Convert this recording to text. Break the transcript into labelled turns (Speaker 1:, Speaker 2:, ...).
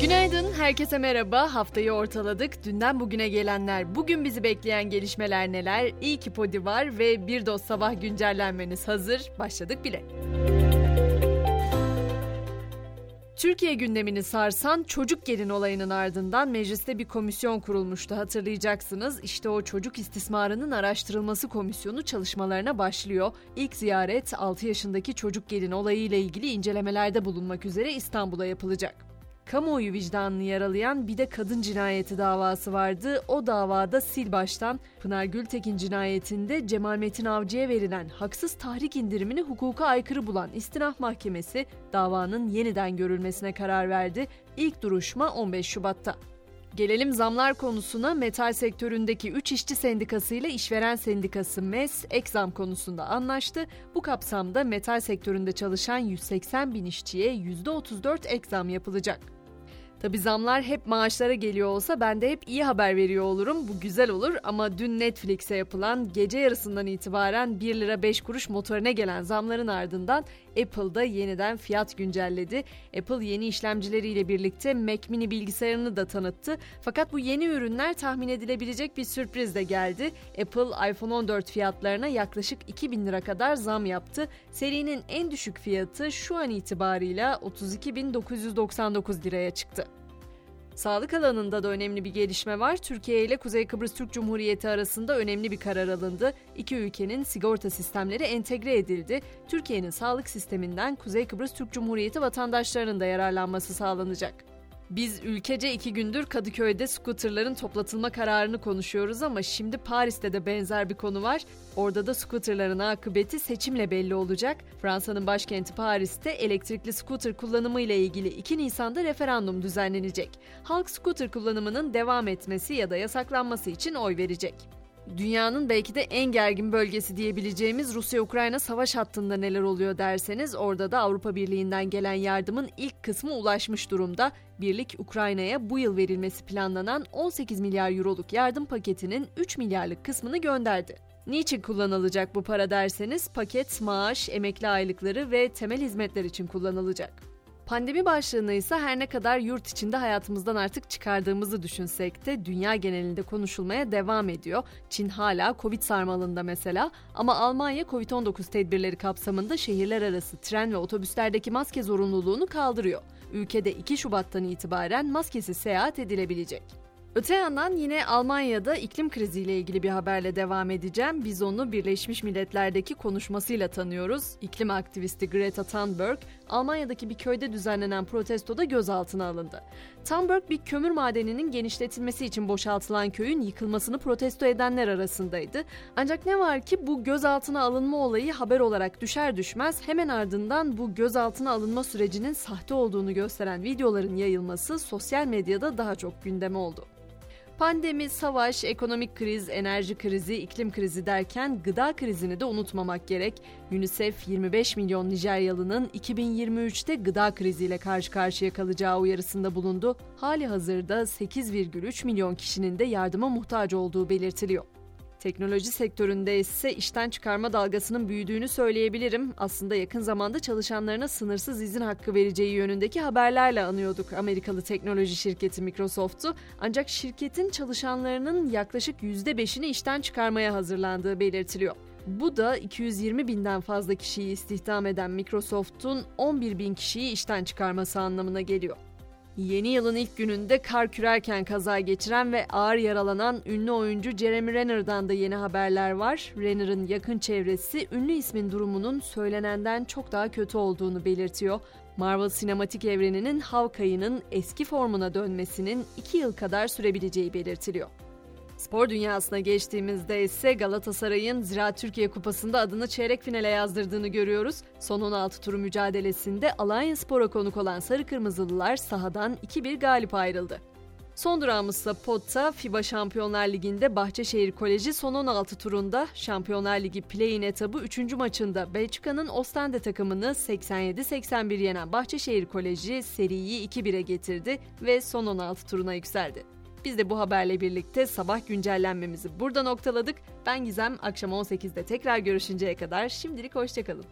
Speaker 1: Günaydın, herkese merhaba. Haftayı ortaladık. Dünden bugüne gelenler, bugün bizi bekleyen gelişmeler neler? İyi ki Podi var ve bir dost sabah güncellenmeniz hazır. Başladık bile. Türkiye gündemini sarsan çocuk gelin olayının ardından mecliste bir komisyon kurulmuştu hatırlayacaksınız. İşte o çocuk istismarının araştırılması komisyonu çalışmalarına başlıyor. İlk ziyaret 6 yaşındaki çocuk gelin olayıyla ilgili incelemelerde bulunmak üzere İstanbul'a yapılacak kamuoyu vicdanını yaralayan bir de kadın cinayeti davası vardı. O davada sil baştan Pınar Gültekin cinayetinde Cemal Metin Avcı'ya verilen haksız tahrik indirimini hukuka aykırı bulan İstinaf Mahkemesi davanın yeniden görülmesine karar verdi. İlk duruşma 15 Şubat'ta. Gelelim zamlar konusuna. Metal sektöründeki 3 işçi sendikası ile işveren sendikası MES ek zam konusunda anlaştı. Bu kapsamda metal sektöründe çalışan 180 bin işçiye %34 ek zam yapılacak. Tabi zamlar hep maaşlara geliyor olsa ben de hep iyi haber veriyor olurum. Bu güzel olur ama dün Netflix'e yapılan gece yarısından itibaren 1 lira 5 kuruş motorine gelen zamların ardından Apple'da yeniden fiyat güncelledi. Apple yeni işlemcileriyle birlikte Mac mini bilgisayarını da tanıttı. Fakat bu yeni ürünler tahmin edilebilecek bir sürpriz de geldi. Apple iPhone 14 fiyatlarına yaklaşık 2000 lira kadar zam yaptı. Serinin en düşük fiyatı şu an itibarıyla 32.999 liraya çıktı. Sağlık alanında da önemli bir gelişme var. Türkiye ile Kuzey Kıbrıs Türk Cumhuriyeti arasında önemli bir karar alındı. İki ülkenin sigorta sistemleri entegre edildi. Türkiye'nin sağlık sisteminden Kuzey Kıbrıs Türk Cumhuriyeti vatandaşlarının da yararlanması sağlanacak. Biz ülkece iki gündür Kadıköy'de skuterların toplatılma kararını konuşuyoruz ama şimdi Paris'te de benzer bir konu var. Orada da skuterların akıbeti seçimle belli olacak. Fransa'nın başkenti Paris'te elektrikli skuter kullanımı ile ilgili 2 Nisan'da referandum düzenlenecek. Halk skuter kullanımının devam etmesi ya da yasaklanması için oy verecek. Dünyanın belki de en gergin bölgesi diyebileceğimiz Rusya-Ukrayna savaş hattında neler oluyor derseniz orada da Avrupa Birliği'nden gelen yardımın ilk kısmı ulaşmış durumda. Birlik Ukrayna'ya bu yıl verilmesi planlanan 18 milyar euroluk yardım paketinin 3 milyarlık kısmını gönderdi. Niçin kullanılacak bu para derseniz paket maaş, emekli aylıkları ve temel hizmetler için kullanılacak. Pandemi başlığını ise her ne kadar yurt içinde hayatımızdan artık çıkardığımızı düşünsek de dünya genelinde konuşulmaya devam ediyor. Çin hala Covid sarmalında mesela ama Almanya Covid-19 tedbirleri kapsamında şehirler arası tren ve otobüslerdeki maske zorunluluğunu kaldırıyor. Ülkede 2 Şubat'tan itibaren maskesiz seyahat edilebilecek. Öte yandan yine Almanya'da iklim kriziyle ilgili bir haberle devam edeceğim. Biz onu Birleşmiş Milletler'deki konuşmasıyla tanıyoruz. İklim aktivisti Greta Thunberg, Almanya'daki bir köyde düzenlenen protestoda gözaltına alındı. Thunberg bir kömür madeninin genişletilmesi için boşaltılan köyün yıkılmasını protesto edenler arasındaydı. Ancak ne var ki bu gözaltına alınma olayı haber olarak düşer düşmez hemen ardından bu gözaltına alınma sürecinin sahte olduğunu gösteren videoların yayılması sosyal medyada daha çok gündeme oldu. Pandemi, savaş, ekonomik kriz, enerji krizi, iklim krizi derken gıda krizini de unutmamak gerek. UNICEF 25 milyon Nijeryalı'nın 2023'te gıda kriziyle karşı karşıya kalacağı uyarısında bulundu. Hali hazırda 8,3 milyon kişinin de yardıma muhtaç olduğu belirtiliyor. Teknoloji sektöründe ise işten çıkarma dalgasının büyüdüğünü söyleyebilirim. Aslında yakın zamanda çalışanlarına sınırsız izin hakkı vereceği yönündeki haberlerle anıyorduk Amerikalı teknoloji şirketi Microsoft'u. Ancak şirketin çalışanlarının yaklaşık %5'ini işten çıkarmaya hazırlandığı belirtiliyor. Bu da 220 binden fazla kişiyi istihdam eden Microsoft'un 11 bin kişiyi işten çıkarması anlamına geliyor. Yeni yılın ilk gününde kar kürerken kaza geçiren ve ağır yaralanan ünlü oyuncu Jeremy Renner'dan da yeni haberler var. Renner'ın yakın çevresi ünlü ismin durumunun söylenenden çok daha kötü olduğunu belirtiyor. Marvel sinematik evreninin Hawkeye'nin eski formuna dönmesinin 2 yıl kadar sürebileceği belirtiliyor. Spor dünyasına geçtiğimizde ise Galatasaray'ın Ziraat Türkiye Kupası'nda adını çeyrek finale yazdırdığını görüyoruz. Son 16 turu mücadelesinde Alanya Spor'a konuk olan Sarı Kırmızılılar sahadan 2-1 galip ayrıldı. Son durağımızsa Potta, FIBA Şampiyonlar Ligi'nde Bahçeşehir Koleji son 16 turunda Şampiyonlar Ligi play-in etabı 3. maçında Belçika'nın Ostende takımını 87-81 yenen Bahçeşehir Koleji seriyi 2-1'e getirdi ve son 16 turuna yükseldi. Biz de bu haberle birlikte sabah güncellenmemizi burada noktaladık. Ben Gizem, akşam 18'de tekrar görüşünceye kadar şimdilik hoşçakalın.